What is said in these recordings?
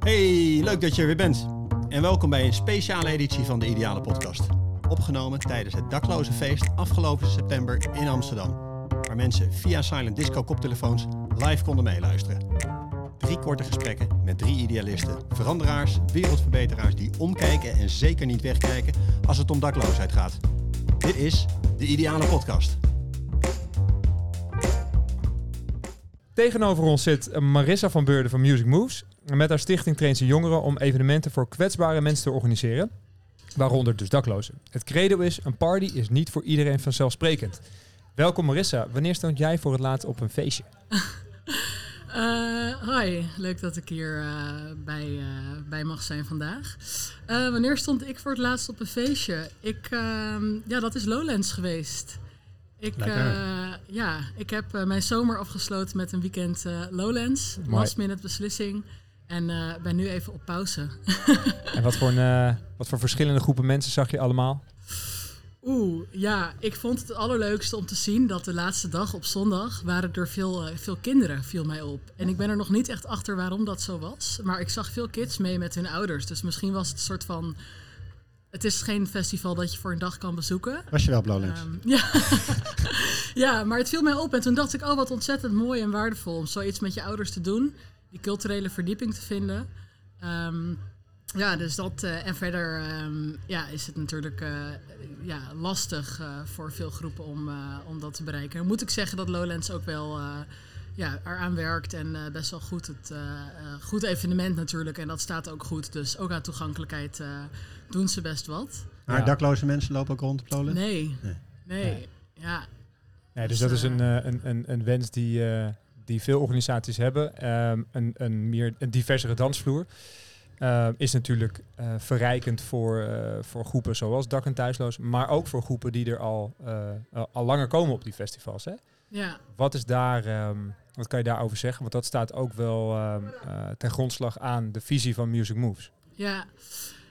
Hey, leuk dat je er weer bent. En welkom bij een speciale editie van de Ideale Podcast. Opgenomen tijdens het dakloze feest afgelopen september in Amsterdam. Waar mensen via silent disco koptelefoons live konden meeluisteren. Drie korte gesprekken met drie idealisten, veranderaars, wereldverbeteraars die omkijken en zeker niet wegkijken als het om dakloosheid gaat. Dit is de Ideale Podcast. Tegenover ons zit Marissa van Beurden van Music Moves. Met haar stichting traint ze jongeren om evenementen voor kwetsbare mensen te organiseren. Waaronder dus daklozen. Het credo is, een party is niet voor iedereen vanzelfsprekend. Welkom Marissa, wanneer stond jij voor het laatst op een feestje? Uh, hi, leuk dat ik hier uh, bij, uh, bij mag zijn vandaag. wanneer stond ik voor het laatst op een feestje? Ik, ehm, ja, dat is Lowlands geweest. Ik, ja, ik heb mijn zomer afgesloten met een weekend Lowlands. Last minute beslissing. En ben nu even op pauze. en wat voor, een, wat voor verschillende groepen mensen zag je allemaal? Oeh, ja, ik vond het allerleukste om te zien dat de laatste dag op zondag waren er veel, uh, veel kinderen, viel mij op. En ik ben er nog niet echt achter waarom dat zo was. Maar ik zag veel kids mee met hun ouders. Dus misschien was het een soort van. Het is geen festival dat je voor een dag kan bezoeken. Was je wel Lowlands? Um, ja. ja, maar het viel mij op. En toen dacht ik, oh wat ontzettend mooi en waardevol om zoiets met je ouders te doen. Die culturele verdieping te vinden. Um, ja, dus dat. Uh, en verder um, ja, is het natuurlijk uh, ja, lastig uh, voor veel groepen om, om dat te bereiken. Dan moet ik zeggen dat Lowlands ook wel ja, eraan werkt en best wel goed. Het goed evenement natuurlijk. En dat staat ook goed. Dus ook aan toegankelijkheid doen ze best wat. Maar ja. dakloze mensen lopen ook rond op Lowlands? Nee. Nee. nee. nee. Ja. ja. Dus dat is een, een, een, een wens die, die veel organisaties hebben. Um, een, een meer een diversere dansvloer. Uh, is natuurlijk uh, verrijkend voor, uh, voor groepen zoals dak- en thuisloos, maar ook voor groepen die er al, al langer komen op die festivals. Hè? Ja. Wat is daar, um, wat kan je daarover zeggen? Want dat staat ook wel um, ten grondslag aan de visie van Music Moves. Ja,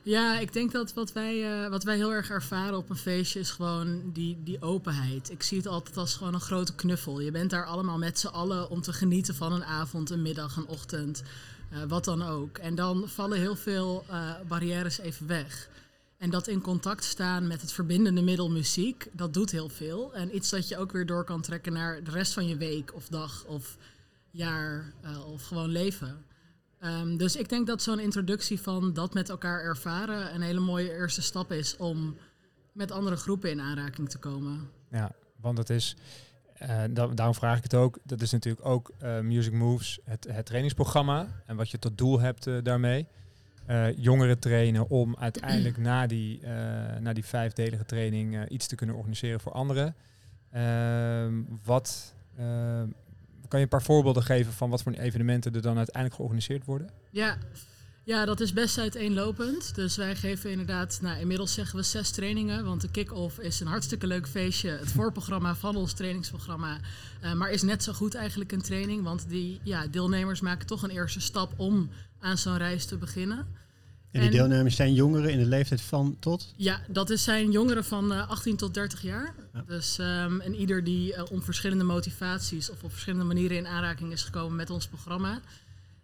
ja ik denk dat wat wij, wat wij heel erg ervaren op een feestje is gewoon die, die openheid. Ik zie het altijd als gewoon een grote knuffel. Je bent daar allemaal met z'n allen om te genieten van een avond, een middag, een ochtend. Uh, wat dan ook. En dan vallen heel veel uh, barrières even weg. En dat in contact staan met het verbindende middel muziek, dat doet heel veel. En iets dat je ook weer door kan trekken naar de rest van je week of dag of jaar of gewoon leven. Um, dus ik denk dat zo'n introductie van dat met elkaar ervaren een hele mooie eerste stap is om met andere groepen in aanraking te komen. Ja, want het is da daarom vraag ik het ook. Dat is natuurlijk ook uh, Music Moves, het, het, trainingsprogramma. En wat je tot doel hebt uh, daarmee. jongeren trainen om uiteindelijk na die, na die vijfdelige training iets te kunnen organiseren voor anderen. Ehm, wat, kan je een paar voorbeelden geven van wat voor evenementen er dan uiteindelijk georganiseerd worden? Ja, ja, dat is best uiteenlopend. Dus wij geven inderdaad, nou, inmiddels zeggen we zes trainingen. Want de kick-off is een hartstikke leuk feestje. Het voorprogramma van ons trainingsprogramma. Uh, maar is net zo goed eigenlijk een training. Want die ja, deelnemers maken toch een eerste stap om aan zo'n reis te beginnen. En die deelnemers zijn jongeren in de leeftijd van tot? Ja, dat is, zijn jongeren van uh, 18 tot 30 jaar. Ja. Dus, um, en ieder die uh, om verschillende motivaties of op verschillende manieren in aanraking is gekomen met ons programma.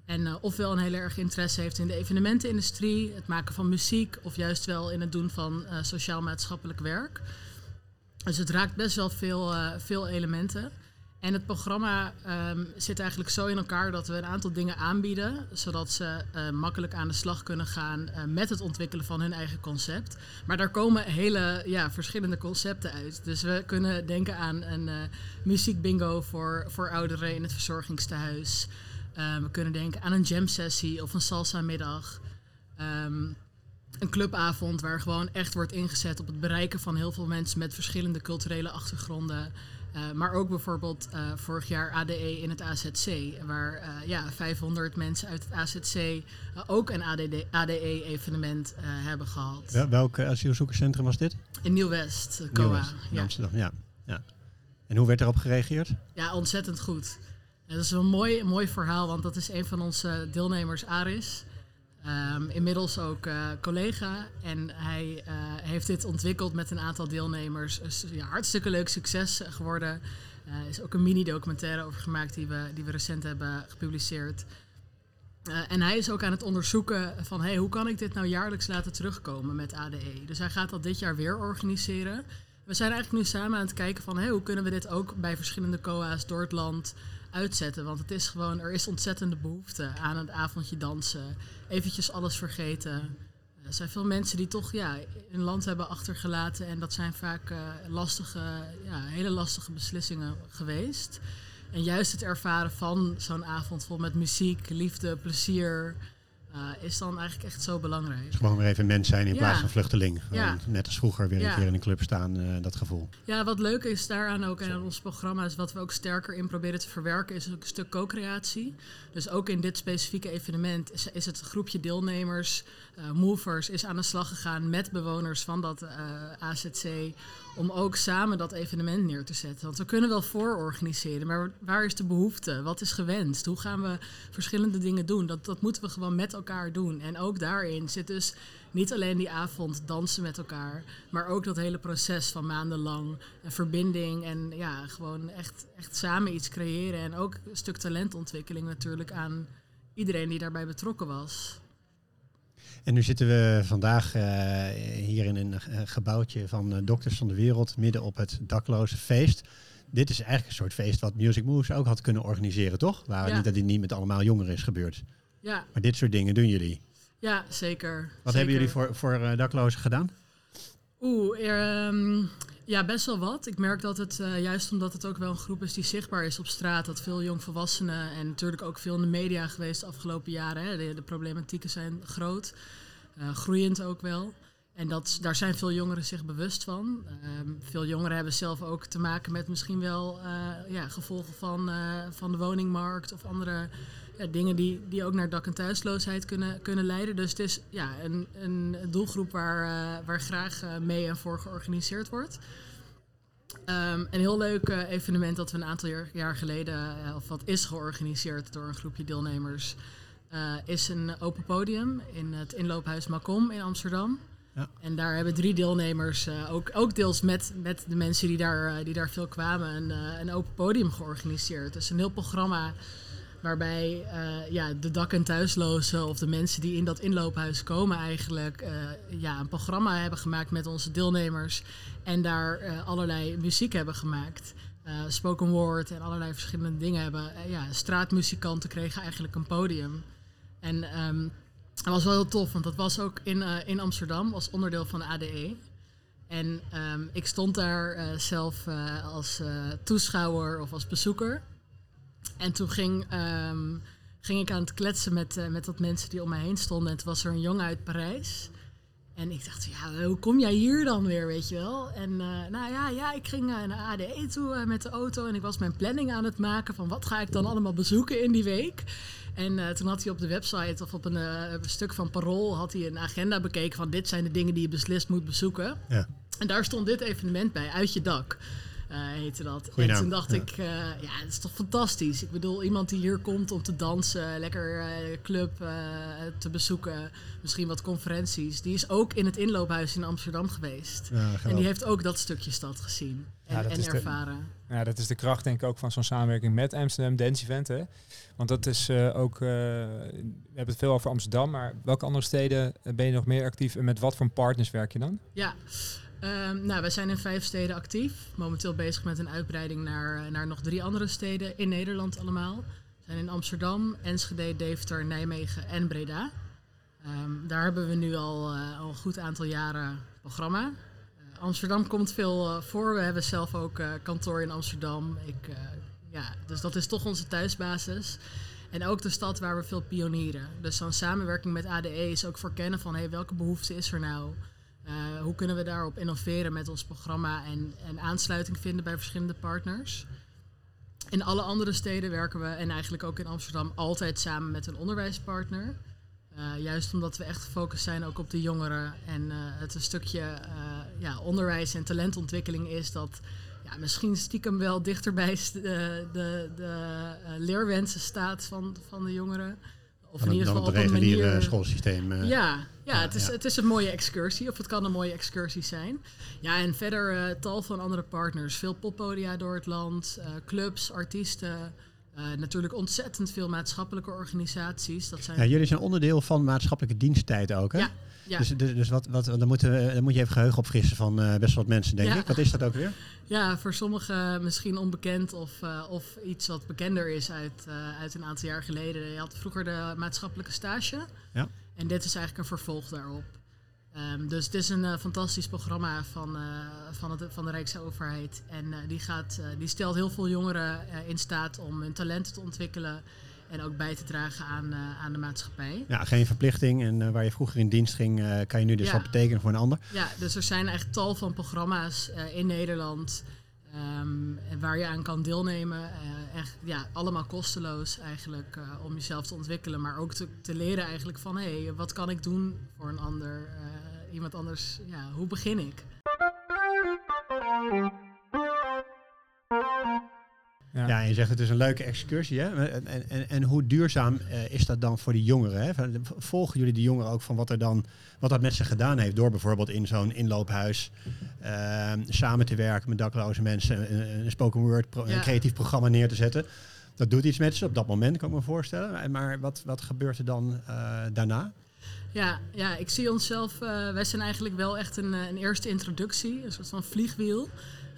En uh, ofwel een heel erg interesse heeft in de evenementenindustrie, het maken van muziek, of juist wel in het doen van sociaal-maatschappelijk werk. Dus het raakt best wel veel, veel elementen. En het programma um, zit eigenlijk zo in elkaar dat we een aantal dingen aanbieden, zodat ze makkelijk aan de slag kunnen gaan met het ontwikkelen van hun eigen concept. Maar daar komen hele ja, verschillende concepten uit. Dus we kunnen denken aan een muziekbingo voor, voor ouderen in het verzorgingstehuis. Uh, we kunnen denken aan een jam sessie of een salsa middag. Um, een clubavond waar gewoon echt wordt ingezet op het bereiken van heel veel mensen met verschillende culturele achtergronden. Uh, maar ook bijvoorbeeld uh, vorig jaar ADE in het AZC, waar uh, ja, 500 mensen uit het AZC ook een ADE-evenement hebben gehad. Wel, welk asielzoekerscentrum was dit? In Nieuw-West, COA. in Amsterdam, ja. ja. En hoe werd erop gereageerd? Ja, ontzettend goed. Dat is een mooi, mooi verhaal, want dat is een van onze deelnemers, Aris. Um, inmiddels ook uh, collega. En hij uh, heeft dit ontwikkeld met een aantal deelnemers. Dus, ja, hartstikke leuk succes geworden. Er uh, is ook een mini-documentaire over gemaakt die we, die we recent hebben gepubliceerd. En hij is ook aan het onderzoeken van hey, hoe kan ik dit nou jaarlijks laten terugkomen met ADE. Dus hij gaat dat dit jaar weer organiseren. We zijn eigenlijk nu samen aan het kijken van hey, hoe kunnen we dit ook bij verschillende COA's door het land uitzetten. Want het is gewoon, er is ontzettende behoefte aan een avondje dansen. Eventjes alles vergeten. Er zijn veel mensen die toch ja, hun land hebben achtergelaten. En dat zijn vaak uh, lastige, ja, hele lastige beslissingen geweest. En juist het ervaren van zo'n avond vol met muziek, liefde, plezier, uh, is dan eigenlijk echt zo belangrijk. Dus gewoon weer even mens zijn in plaats van vluchteling. ja. Net als vroeger weer een keer in een club staan, uh, dat gevoel. Ja, wat leuk is daaraan ook in ons programma is wat we ook sterker in proberen te verwerken, is ook een stuk co-creatie. Dus ook in dit specifieke evenement is, is het groepje deelnemers, uh, movers, is aan de slag gegaan met bewoners van dat AZC om ook samen dat evenement neer te zetten. Want we kunnen wel voororganiseren, maar waar is de behoefte? Wat is gewenst? Hoe gaan we verschillende dingen doen? Dat, dat moeten we gewoon met elkaar doen. En ook daarin zit dus niet alleen die avond dansen met elkaar, maar ook dat hele proces van maandenlang en verbinding en ja, gewoon echt, echt samen iets creëren. En ook een stuk talentontwikkeling natuurlijk aan iedereen die daarbij betrokken was. En nu zitten we vandaag uh, hier in een uh, gebouwtje van Dokters van de Wereld, midden op het dakloze feest. Dit is eigenlijk een soort feest wat Music Moves ook had kunnen organiseren, toch? Waar ja. niet dat dit niet met allemaal jongeren is gebeurd. Ja. Maar dit soort dingen doen jullie. Ja, zeker. Wat zeker. hebben jullie voor, voor daklozen gedaan? Oeh, er, um, ja, best wel wat. Ik merk dat het, juist omdat het ook wel een groep is die zichtbaar is op straat, dat veel jongvolwassenen en natuurlijk ook veel in de media geweest de afgelopen jaren. Hè, de, de problematieken zijn groot. Uh, groeiend ook wel. En dat, daar zijn veel jongeren zich bewust van. Uh, veel jongeren hebben zelf ook te maken met misschien wel ja, gevolgen van, van de woningmarkt of andere ja, dingen die, die ook naar dak- en thuisloosheid kunnen, kunnen leiden. Dus het is ja, een, een doelgroep waar, waar graag mee en voor georganiseerd wordt. Um, een heel leuk evenement dat we een aantal jaar, geleden, of wat is georganiseerd door een groepje deelnemers. Is een open podium in het inloophuis Macom in Amsterdam. Ja. En daar hebben drie deelnemers, uh, ook, ook deels met, met de mensen die daar, uh, die daar veel kwamen, een, een open podium georganiseerd. Dus een heel programma waarbij ja, de dak- en thuislozen of de mensen die in dat inloophuis komen eigenlijk ja, een programma hebben gemaakt met onze deelnemers. En daar allerlei muziek hebben gemaakt. spoken word en allerlei verschillende dingen hebben. ja, straatmuzikanten kregen eigenlijk een podium. En um, dat was wel heel tof, want dat was ook in, in Amsterdam, als onderdeel van de ADE. En um, ik stond daar zelf als toeschouwer of als bezoeker. En toen ging, um, ging ik aan het kletsen met, met wat mensen die om mij heen stonden. En toen was er een jongen uit Parijs. En ik dacht, ja, hoe kom jij hier dan weer, weet je wel? En uh, nou ja, ja, ik ging uh, naar ADE toe uh, met de auto en ik was mijn planning aan het maken van wat ga ik dan allemaal bezoeken in die week. En toen had hij op de website of op een, een, stuk van Parool had hij een agenda bekeken van dit zijn de dingen die je beslist moet bezoeken. Ja. En daar stond dit evenement bij, uit je dak. Uh, heette dat. Goeie en toen dacht ja. ik, uh, ja, het is toch fantastisch. Ik bedoel, iemand die hier komt om te dansen, lekker uh, club te bezoeken, misschien wat conferenties. Die is ook in het inloophuis in Amsterdam geweest. Ja, en die heeft ook dat stukje stad gezien en, ja, en ervaren. De, ja, dat is de kracht denk ik ook van zo'n samenwerking met Amsterdam Dance Event. Hè? Want dat is ook, we hebben het veel over Amsterdam, maar welke andere steden ben je nog meer actief en met wat voor partners werk je dan? Ja. Um, nou, we zijn in vijf steden actief. Momenteel bezig met een uitbreiding naar, naar nog drie andere steden in Nederland allemaal. We zijn in Amsterdam, Enschede, Deventer, Nijmegen en Breda. Um, daar hebben we nu al, uh, al een goed aantal jaren programma. Uh, Amsterdam komt veel voor. We hebben zelf ook kantoor in Amsterdam. Ik, ja, dus dat is toch onze thuisbasis. En ook de stad waar we veel pionieren. Dus zo'n samenwerking met ADE is ook voor kennen van hey, welke behoefte is er nou? Uh, hoe kunnen we daarop innoveren met ons programma en, en aansluiting vinden bij verschillende partners? In alle andere steden werken we, en eigenlijk ook in Amsterdam, altijd samen met een onderwijspartner. Uh, juist omdat we echt gefocust zijn ook op de jongeren en uh, het een stukje ja, onderwijs en talentontwikkeling is dat ja, misschien stiekem wel dichter bij de, de, de leerwensen staat van, van de jongeren. Of in ieder geval op een manier... schoolsysteem. Uh, ja, ja, het, is, het is een mooie excursie, of het kan een mooie excursie zijn. Ja, en verder uh, tal van andere partners. Veel poppodia door het land, uh, clubs, artiesten, Uh, natuurlijk ontzettend veel maatschappelijke organisaties. Dat zijn ja, jullie zijn onderdeel van maatschappelijke diensttijd ook, hè? Ja, ja. Dus, dus, dus wat, wat, dan, moeten we, dan moet je even geheugen opfrissen van uh, best wat mensen, denk Ja. ik. Wat is dat ook weer? Ja, voor sommigen misschien onbekend of, eh, of iets wat bekender is uit, eh, uit een aantal jaar geleden. Je had vroeger de maatschappelijke stage. Ja. En dit is eigenlijk een vervolg daarop. Ehm, dus het is een eh, fantastisch programma van, eh, van, het, van de Rijksoverheid. En eh, die, gaat, die stelt heel veel jongeren in staat om hun talenten te ontwikkelen. En ook bij te dragen aan, aan de maatschappij. Ja, geen verplichting. En waar je vroeger in dienst ging, kan je nu dus Ja. wat betekenen voor een ander. Ja, dus er zijn echt tal van programma's in Nederland ehm, waar je aan kan deelnemen. Eh, echt, ja, allemaal kosteloos eigenlijk eh, om jezelf te ontwikkelen, maar ook te, te leren eigenlijk van hé, hey, wat kan ik doen voor een ander, eh, iemand anders, ja, hoe begin ik? Ja. Je zegt het is een leuke excursie. Hè? En, en, en, hoe duurzaam eh, is dat dan voor die jongeren? Hè? Volgen jullie die jongeren ook van wat, er dan, wat dat met ze gedaan heeft? Door bijvoorbeeld in zo'n inloophuis eh, samen te werken met dakloze mensen, een, een spoken word, pro- Ja. een creatief programma neer te zetten. Dat doet iets met ze op dat moment, kan ik me voorstellen. Maar wat, wat gebeurt er dan eh, daarna? Ja, ja, ik zie onszelf, eh, wij zijn eigenlijk wel echt een, eh, een eerste introductie, een soort van vliegwiel.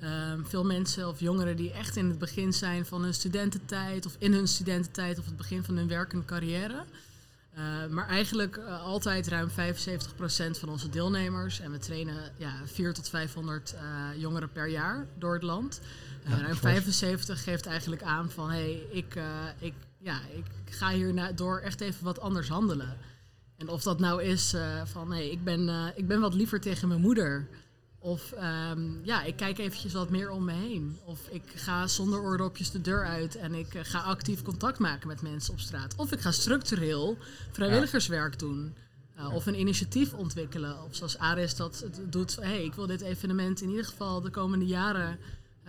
Ehm, veel mensen of jongeren die echt in het begin zijn van hun studententijd of in hun studententijd of het begin van hun werkende carrière. Eh, maar eigenlijk altijd ruim 75% van onze deelnemers. En we trainen ja, 400 tot 500 eh, jongeren per jaar door het land. Ja, ruim fors. 75 geeft eigenlijk aan van hé, hey, ik, ik, ja, ik ga hier door echt even wat anders handelen. En of dat nou is eh, van hé, hey, ik, ben, eh, ik ben wat liever tegen mijn moeder. Of ehm, ja, ik kijk eventjes wat meer om me heen. Of ik ga zonder oordopjes de deur uit en ik eh, ga actief contact maken met mensen op straat. Of ik ga structureel vrijwilligerswerk doen. Of een initiatief ontwikkelen. Of zoals Aris dat doet. Hé, hey, ik wil dit evenement in ieder geval de komende jaren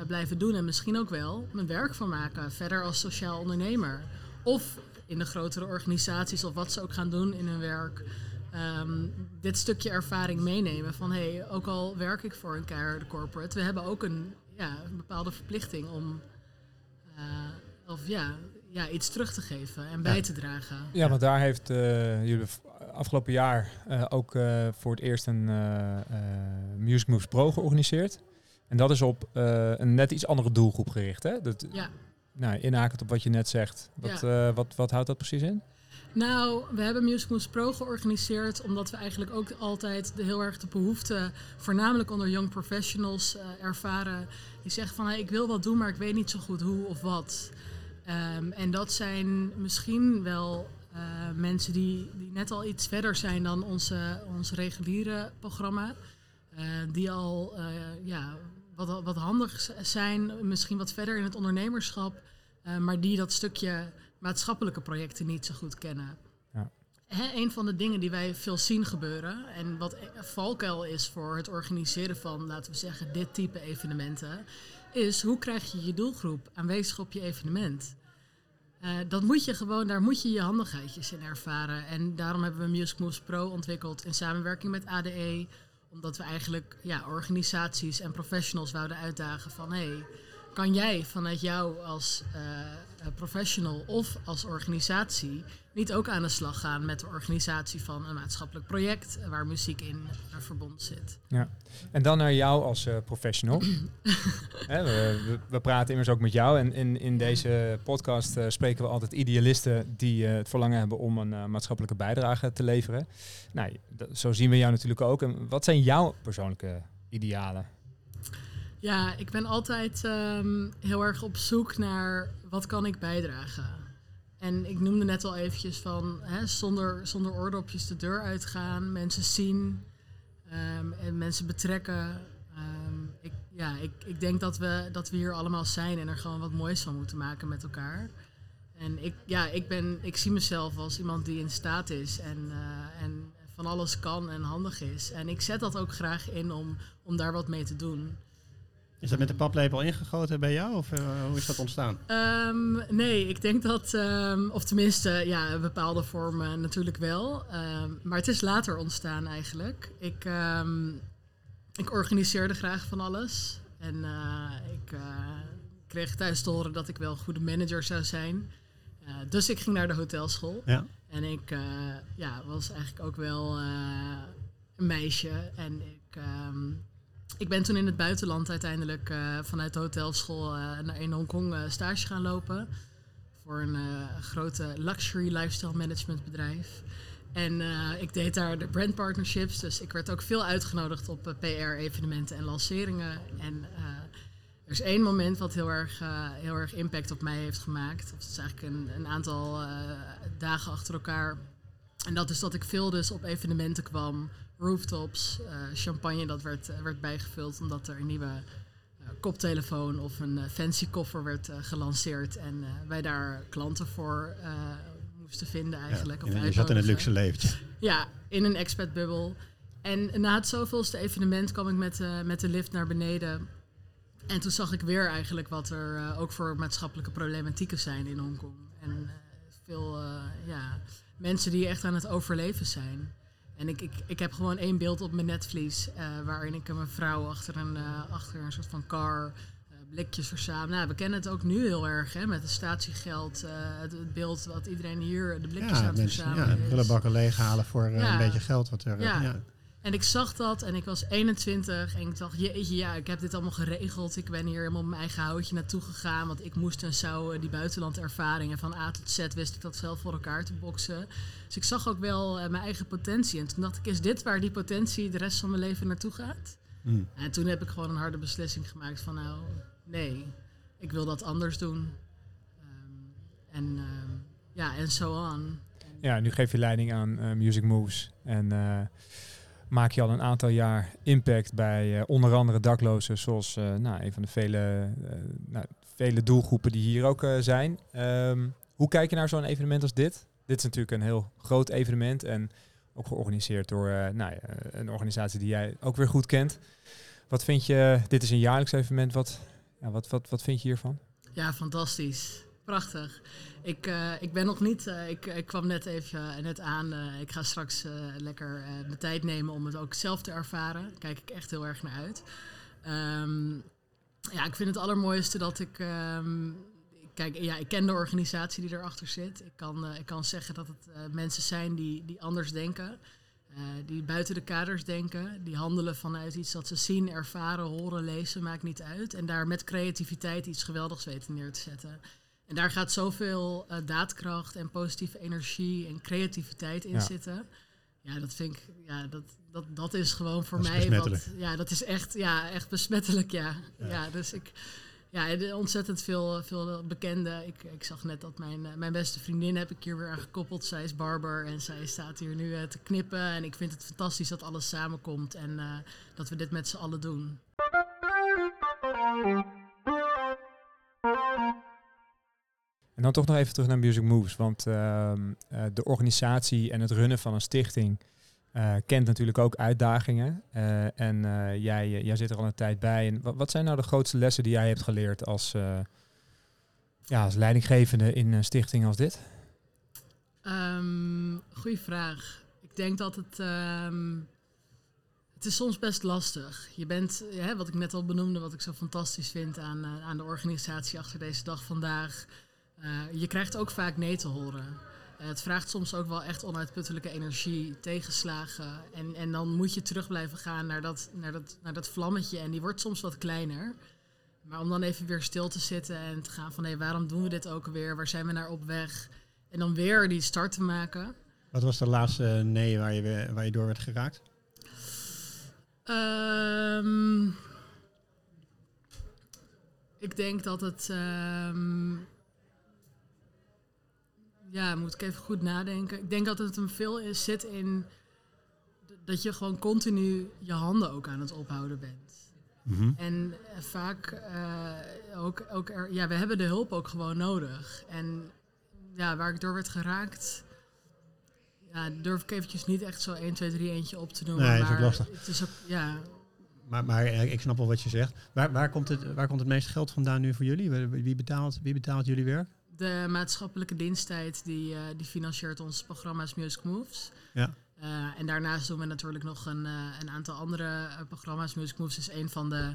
blijven doen. En misschien ook wel mijn werk van maken. Verder als sociaal ondernemer. Of in de grotere organisaties of wat ze ook gaan doen in hun werk. Um, dit stukje ervaring meenemen van hé, hey, ook al werk ik voor een keiharde corporate, we hebben ook een, ja, een bepaalde verplichting om uh, of ja, ja, iets terug te geven en bij Ja. te dragen. Ja, want daar heeft uh, jullie afgelopen jaar uh, ook voor het eerst een Music Moves Pro georganiseerd. En dat is op een net iets andere doelgroep gericht. Hè? Dat, ja. Nou, inhakend op wat je net zegt. Wat, Ja. wat, wat houdt dat precies in? Nou, we hebben Music Moves Pro georganiseerd omdat we eigenlijk ook altijd de, heel erg de behoefte, voornamelijk onder young professionals, uh, ervaren. Die zeggen van hey, ik wil wat doen, maar ik weet niet zo goed hoe of wat. Um, en dat zijn misschien wel uh, mensen die, die net al iets verder zijn dan onze, ons reguliere programma. Uh, die al ja, wat, wat handig zijn, misschien wat verder in het ondernemerschap, maar die dat stukje maatschappelijke projecten niet zo goed kennen. Ja. He, een van de dingen die wij veel zien gebeuren en wat valkuil is voor het organiseren van, laten we zeggen, dit type evenementen, is hoe krijg je je doelgroep aanwezig op je evenement? Uh, dat moet je gewoon, daar moet je je handigheidjes in ervaren. En daarom hebben we Music Moves Pro ontwikkeld in samenwerking met ADE. Omdat we eigenlijk ja, organisaties en professionals wouden uitdagen van... Hey, kan jij vanuit jou als uh, professional of als organisatie niet ook aan de slag gaan met de organisatie van een maatschappelijk project waar muziek in uh, verbonden zit. Ja, en dan naar jou als uh, professional. He, we, praten immers ook met jou en in, in deze podcast uh, spreken we altijd idealisten die uh, het verlangen hebben om een maatschappelijke bijdrage te leveren. Nou, zo zien we jou natuurlijk ook. En wat zijn jouw persoonlijke idealen? Ja, ik ben altijd um, heel erg op zoek naar wat kan ik bijdragen. En ik noemde net al eventjes van hè, zonder, zonder oordopjes de deur uitgaan, mensen zien um, en mensen betrekken. Um, ik, ja, ik, ik denk dat we, dat we hier allemaal zijn en er gewoon wat moois van moeten maken met elkaar. En ik, ja, ik, ben, ik zie mezelf als iemand die in staat is en, uh, en van alles kan en handig is. En ik zet dat ook graag in om, om daar wat mee te doen. Is dat met de paplepel ingegoten bij jou of uh, hoe is dat ontstaan? Um, nee, ik denk dat, um, of tenminste, ja, bepaalde vormen natuurlijk wel. Um, maar het is later ontstaan eigenlijk. Ik, ik organiseerde graag van alles. En uh, ik, kreeg thuis te horen dat ik wel een goede manager zou zijn. Dus ik ging naar de hotelschool. Ja. En ik ja, was eigenlijk ook wel een meisje. En ik, ik ben toen in het buitenland uiteindelijk vanuit de hotelschool naar in Hongkong stage gaan lopen. Voor een grote luxury lifestyle management bedrijf. En ik deed daar de brand partnerships. Dus ik werd ook veel uitgenodigd op PR-evenementen en lanceringen. En er is één moment wat heel erg, uh, heel erg impact op mij heeft gemaakt. Het is eigenlijk een, een aantal uh, dagen achter elkaar. En dat is dat ik veel dus op evenementen kwam. Rooftops, uh, champagne dat werd, werd bijgevuld omdat er een nieuwe koptelefoon of een fancy koffer werd gelanceerd. En wij daar klanten voor moesten vinden eigenlijk. Ja, je zat in het luxe leventje. Ja, in een expat-bubbel. En na het zoveelste evenement kwam ik met, met de lift naar beneden. En toen zag ik weer eigenlijk wat er uh, ook voor maatschappelijke problematieken zijn in Hongkong. En uh, veel uh, ja, mensen die echt aan het overleven zijn. En ik, ik, ik heb gewoon één beeld op mijn netvlies waarin ik een mevrouw achter een, achter een soort van car blikjes verzamelen. Nou, we kennen het ook nu heel erg hè, met het statiegeld. Het, het, beeld wat iedereen hier de blikjes ja, aan het verzamelen ja, prullenbakken leeghalen voor Ja. een beetje geld wat er... Ja. ja. En ik zag dat en ik was 21 en ik dacht, jeetje, ja, ik heb dit allemaal geregeld. Ik ben hier helemaal op mijn eigen houtje naartoe gegaan. Want ik moest en zou eh, die buitenlandervaringen van A tot Z wist ik dat zelf voor elkaar te boksen. Dus ik zag ook wel eh, mijn eigen potentie. En toen dacht ik, is dit waar die potentie de rest van mijn leven naartoe gaat? Hm. En toen heb ik gewoon een harde beslissing gemaakt van, nou, nee, ik wil dat anders doen. Ehm, en ehm, ja, en zo aan. Ja, nu geef je leiding aan eh, Music Moves. En eh, maak je al een aantal jaar impact bij eh, onder andere daklozen, zoals eh, nou, een van de vele, eh, nou, vele doelgroepen die hier ook zijn. Ehm, hoe kijk je naar zo'n evenement als dit? Dit is natuurlijk een heel groot evenement en ook georganiseerd door nou, een organisatie die jij ook weer goed kent. Wat vind je, dit is een jaarlijks evenement, wat, ja, wat, wat, wat vind je hiervan? Ja, fantastisch. Prachtig. Ik, uh, ik ben nog niet, uh, ik, ik, kwam net even uh, net aan. ik ga straks lekker mijn tijd nemen om het ook zelf te ervaren. Daar kijk ik echt heel erg naar uit. Um, ja, ik vind het allermooiste dat ik. Um, kijk, ja, ik ken de organisatie die erachter zit. Ik kan, ik kan zeggen dat het mensen zijn die, die anders denken. die buiten de kaders denken. Die handelen vanuit iets dat ze zien, ervaren, horen, lezen, maakt niet uit. En daar met creativiteit iets geweldigs weten neer te zetten. En daar gaat zoveel uh, daadkracht en positieve energie en creativiteit in Ja. zitten. Ja, dat vind ik, ja, dat, dat, dat is gewoon voor is mij wat. Ja, dat is echt, ja, echt besmettelijk, ja. Ja. ja. dus ik, ja, ontzettend veel, veel bekende. Ik, ik zag net dat mijn, eh, mijn beste vriendin heb ik hier weer aan gekoppeld. Zij is barber en zij staat hier nu eh, te knippen. En ik vind het fantastisch dat alles samenkomt en eh, dat we dit met z'n allen doen. En dan toch nog even terug naar Music Moves. Want ehm, eh, de organisatie en het runnen van een stichting eh, kent natuurlijk ook uitdagingen. Eh, en jij, jij zit er al een tijd bij. En wat, zijn nou de grootste lessen die jij hebt geleerd als, ja, als leidinggevende in een stichting als dit? Um, goeie vraag. Ik denk dat het. ehm, het is soms best lastig. Je bent, wat ik net al benoemde, wat ik zo fantastisch vind aan, aan de organisatie achter deze dag vandaag. Eh, je krijgt ook vaak nee te horen. Eh, het vraagt soms ook wel echt onuitputtelijke energie, tegenslagen. En, en dan moet je terug blijven gaan naar dat, naar, dat, naar dat vlammetje. En die wordt soms wat kleiner. Maar om dan even weer stil te zitten en te gaan van... hé, waarom doen we dit ook weer? Waar zijn we naar op weg? En dan weer die start te maken. Wat was de laatste nee waar je, waar je door werd geraakt? Ehm, ik denk dat het. ehm, ja, moet ik even goed nadenken. Ik denk dat het hem veel is, zit in dat je gewoon continu je handen ook aan het ophouden bent. Mhm. En eh, vaak eh, ook, ook er, ja, we hebben de hulp ook gewoon nodig. En ja, waar ik door werd geraakt, ja, durf ik eventjes niet echt zo 1, 2, 3 eentje op te noemen. Nee, is ook maar lastig. Het is ook, ja, Maar, maar eh, ik snap wel wat je zegt. Waar, waar, komt het, waar komt het meeste geld vandaan nu voor jullie? Wie wie betaalt, wie betaalt jullie werk? De maatschappelijke diensttijd die, eh, die financiert onze programma's Music Moves. Ja. Eh, en daarnaast doen we natuurlijk nog een, eh, een aantal andere programma's. Music Moves is een van de,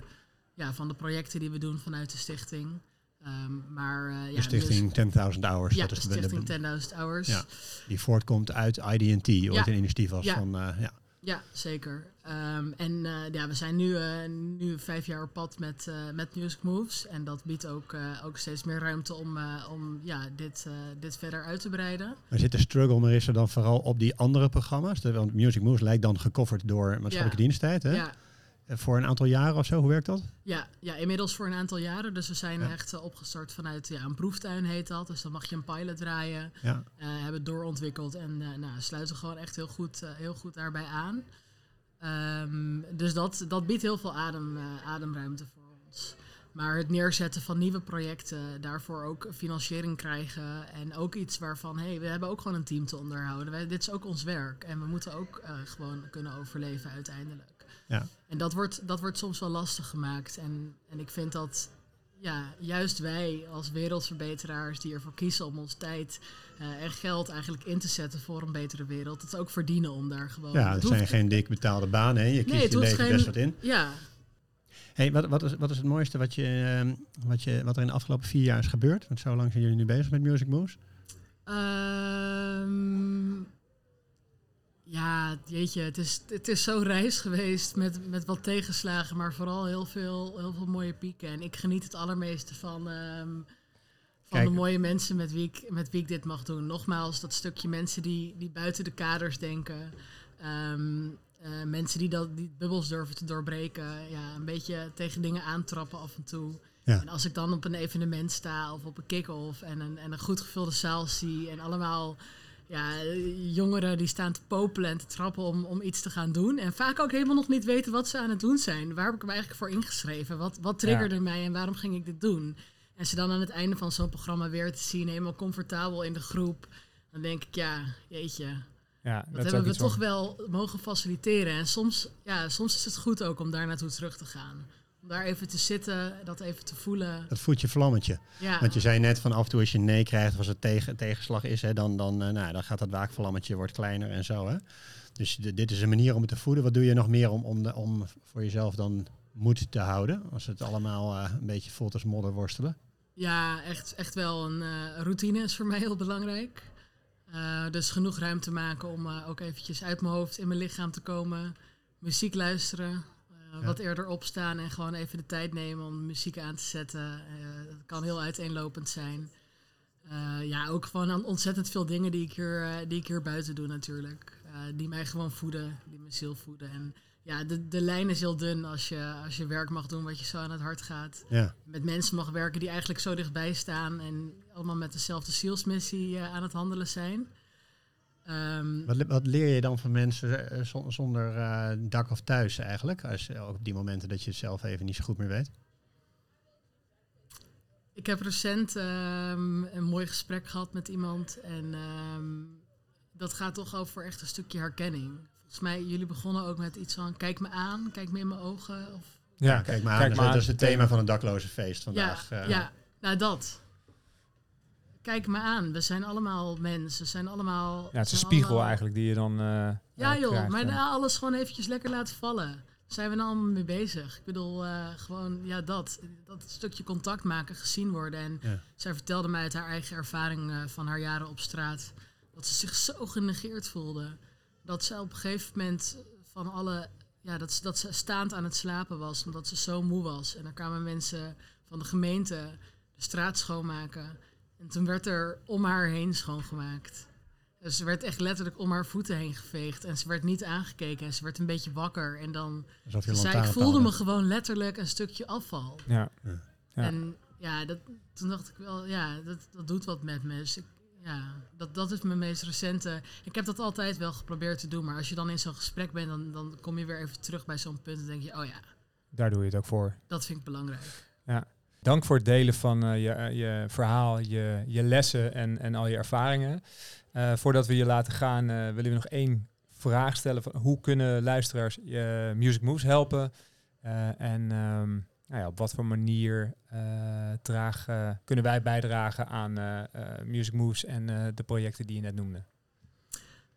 ja, van de projecten die we doen vanuit de stichting. Ehm, maar, uh, de ja, stichting 10.000 Hours. Ja, dat is de stichting 10.000 Hours. Ja, die voortkomt uit IDT, ooit Ja. een initiatief was Ja. van... ja. Ja, zeker. Ehm, en eh, ja, we zijn nu, eh, nu vijf jaar op pad met, eh, met Music Moves. En dat biedt ook, ook steeds meer ruimte om, om ja, dit, dit verder uit te breiden. Maar zit de struggle maar is er dan vooral op die andere programma's? Want Music Moves lijkt dan gecoverd door maatschappelijke Ja. diensttijd. Hè? Ja, Voor een aantal jaren of zo, hoe werkt dat? ja, ja, inmiddels voor een aantal jaren. Dus we zijn Ja. echt opgestart vanuit ja, een proeftuin heet dat. Dus dan mag je een pilot draaien. Ja. hebben het doorontwikkeld en nou, sluiten gewoon echt heel goed, heel goed daarbij aan. Ehm, dus dat, dat biedt heel veel adem, eh, ademruimte voor ons. Maar het neerzetten van nieuwe projecten, daarvoor ook financiering krijgen. En ook iets waarvan, hé, hey, we hebben ook gewoon een team te onderhouden. Wij, dit is ook ons werk. En we moeten ook eh, gewoon kunnen overleven uiteindelijk. Ja. En dat wordt, dat wordt soms wel lastig gemaakt. En, en ik vind dat ja, juist wij als wereldverbeteraars die ervoor kiezen om ons tijd eh, en geld eigenlijk in te zetten voor een betere wereld, het ook verdienen om daar gewoon. Ja, het zijn geen dik betaalde banen. Hè? Je kiest Nee, het je leven geen- best wat in. Ja, Hey, wat, wat, is, wat is het mooiste wat, je, ehm, wat, je, wat er in de afgelopen vier jaar is gebeurd? Want zo lang zijn jullie nu bezig met Music Moves. Ehm, ja, jeetje, het is, het is zo'n reis geweest met, met wat tegenslagen, maar vooral heel veel, heel veel mooie pieken. En ik geniet het allermeeste van, ehm, van Kijk. de mooie mensen met wie, ik, met wie ik dit mag doen. Nogmaals, dat stukje mensen die, die buiten de kaders denken. Ehm, eh, mensen die, dat, die bubbels durven te doorbreken. Ja, een beetje tegen dingen aantrappen af en toe. Ja. En als ik dan op een evenement sta of op een kick-off en een, en een goed gevulde zaal zie en allemaal ja, jongeren die staan te popelen en te trappen om, om iets te gaan doen. En vaak ook helemaal nog niet weten wat ze aan het doen zijn. Waar heb ik me eigenlijk voor ingeschreven? Wat, wat triggerde mij en waarom ging ik dit doen? En ze dan aan het einde van zo'n programma weer te zien, helemaal comfortabel in de groep. Dan denk ik, ja, jeetje, Ja, dat hebben we toch van- wel mogen faciliteren. En soms, ja, soms is het goed ook om daar naartoe terug te gaan. Om daar even te zitten, dat even te voelen. Dat voedt je vlammetje. Ja, Want je zei net van af en toe als je nee krijgt of als het tegen, tegenslag is, hè, dan, dan, eh, nou, dan gaat dat waakvlammetje wordt kleiner en zo. Hè? Dus dit is een manier om het te voeden. Wat doe je nog meer om, om, de, om voor jezelf dan moed te houden? Als het allemaal eh, een beetje voelt als modder worstelen. ja echt, echt wel een eh, routine is voor mij heel belangrijk. Dus genoeg ruimte maken om ook eventjes uit mijn hoofd in mijn lichaam te komen. Muziek luisteren, Ja. wat eerder opstaan en gewoon even de tijd nemen om muziek aan te zetten. Eh, dat kan heel uiteenlopend zijn. Eh, ja, ook gewoon ontzettend veel dingen die ik hier, eh, die ik hier buiten doe natuurlijk. Eh, die mij gewoon voeden, die mijn ziel voeden. En ja, de, de lijn is heel dun als je, als je werk mag doen wat je zo aan het hart gaat. Ja. Met mensen mag werken die eigenlijk zo dichtbij staan en allemaal met dezelfde zielsmissie eh, aan het handelen zijn. Ehm, Wat, wat leer je dan van mensen eh, zon- zonder eh, dak of thuis eigenlijk? Als, ook op die momenten dat je het zelf even niet zo goed meer weet. Ik heb recent ehm, een mooi gesprek gehad met iemand en ehm, dat gaat toch over echt een stukje herkenning. Volgens mij, jullie begonnen ook met iets van kijk me aan, kijk me in mijn ogen. Of, Ja, kijk maar aan. kijk dat, maar is- dat aan. is het thema van het dakloze feest vandaag. ja, eh. ja, nou dat. Kijk me aan, we zijn allemaal mensen, we zijn allemaal... Ja, het is een spiegel allemaal- eigenlijk die je dan. eh, Ja joh, krijgt, maar eh. alles gewoon eventjes lekker laten vallen. Daar zijn we nou allemaal mee bezig. Ik bedoel, eh, gewoon, ja dat. Dat stukje contact maken, gezien worden. En Ja. zij vertelde mij uit haar eigen ervaring eh, van haar jaren op straat... dat ze zich zo genegeerd voelde. Dat ze op een gegeven moment van alle... Ja, dat, ze- dat ze staand aan het slapen was, omdat ze zo moe was. En er kwamen mensen van de gemeente de straat schoonmaken. En toen werd er om haar heen schoongemaakt. Dus ze werd echt letterlijk om haar voeten heen geveegd. En ze werd niet aangekeken. En ze werd een beetje wakker. En dan ze zei, ik voelde me gewoon letterlijk een stukje afval. Ja. Ja. En ja, dat, toen dacht ik wel, ja, dat, dat doet wat met me. Dus ik, ja, dat, dat is mijn meest recente. Ik heb dat altijd wel geprobeerd te doen. Maar als je dan in zo'n gesprek bent, dan, dan kom je weer even terug bij zo'n punt. En denk je, oh ja, Daar doe je het ook voor. dat vind ik belangrijk. Dank voor het delen van eh, je, eh, je verhaal, je, je lessen en, en al je ervaringen. Eh, voordat we je laten gaan, willen we nog één vraag stellen. Van hoe kunnen luisteraars je Music Moves helpen? En ehm, nou ja, op wat voor manier dragen, kunnen wij bijdragen aan Music Moves en de projecten die je net noemde?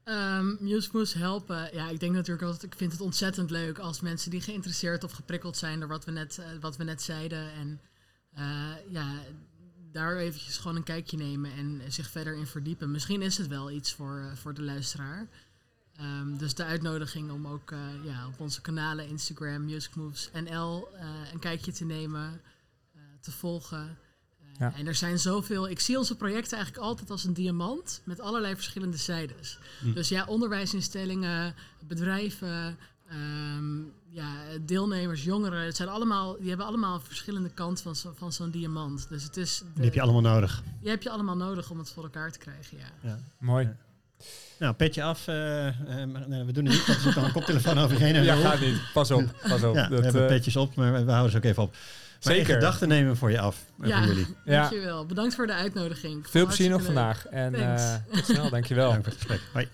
Um, Muse Moose helpen. Ja, ik denk natuurlijk dat ik vind het ontzettend leuk als mensen die geïnteresseerd of geprikkeld zijn door wat we net, wat we net zeiden. En ja, daar eventjes gewoon een kijkje nemen en zich verder in verdiepen. Misschien is het wel iets voor, eh, voor de luisteraar. Ehm, dus de uitnodiging om ook eh, ja, op onze kanalen Instagram, Music Moves NL eh, een kijkje te nemen, eh, te volgen. Eh, Ja. En er zijn zoveel. Ik zie onze projecten eigenlijk altijd als een diamant met allerlei verschillende zijdes. Hm. Dus ja, onderwijsinstellingen, bedrijven, ehm, ja, deelnemers, jongeren. Het zijn allemaal, die hebben allemaal een verschillende kant van, zo, van zo'n diamant. Dus het is. Die heb je allemaal nodig. die heb je allemaal nodig om het voor elkaar te krijgen. Ja. Ja. Mooi. Ja. Nou, petje af. eh, eh, nee, we doen het niet, want er zit dan een koptelefoon over je heen. en Ja, gaat niet. Pas op. Pas op. Ja, we Dat, hebben eh, petjes op, maar we houden ze ook even op. Maar Zeker. gedachten nemen we voor je af. Ja, Voor jullie. Ja. dankjewel. Bedankt voor de uitnodiging. Veel plezier nog leuk. vandaag. En eh tot snel. Dankjewel. Dank voor het gesprek. Hoi.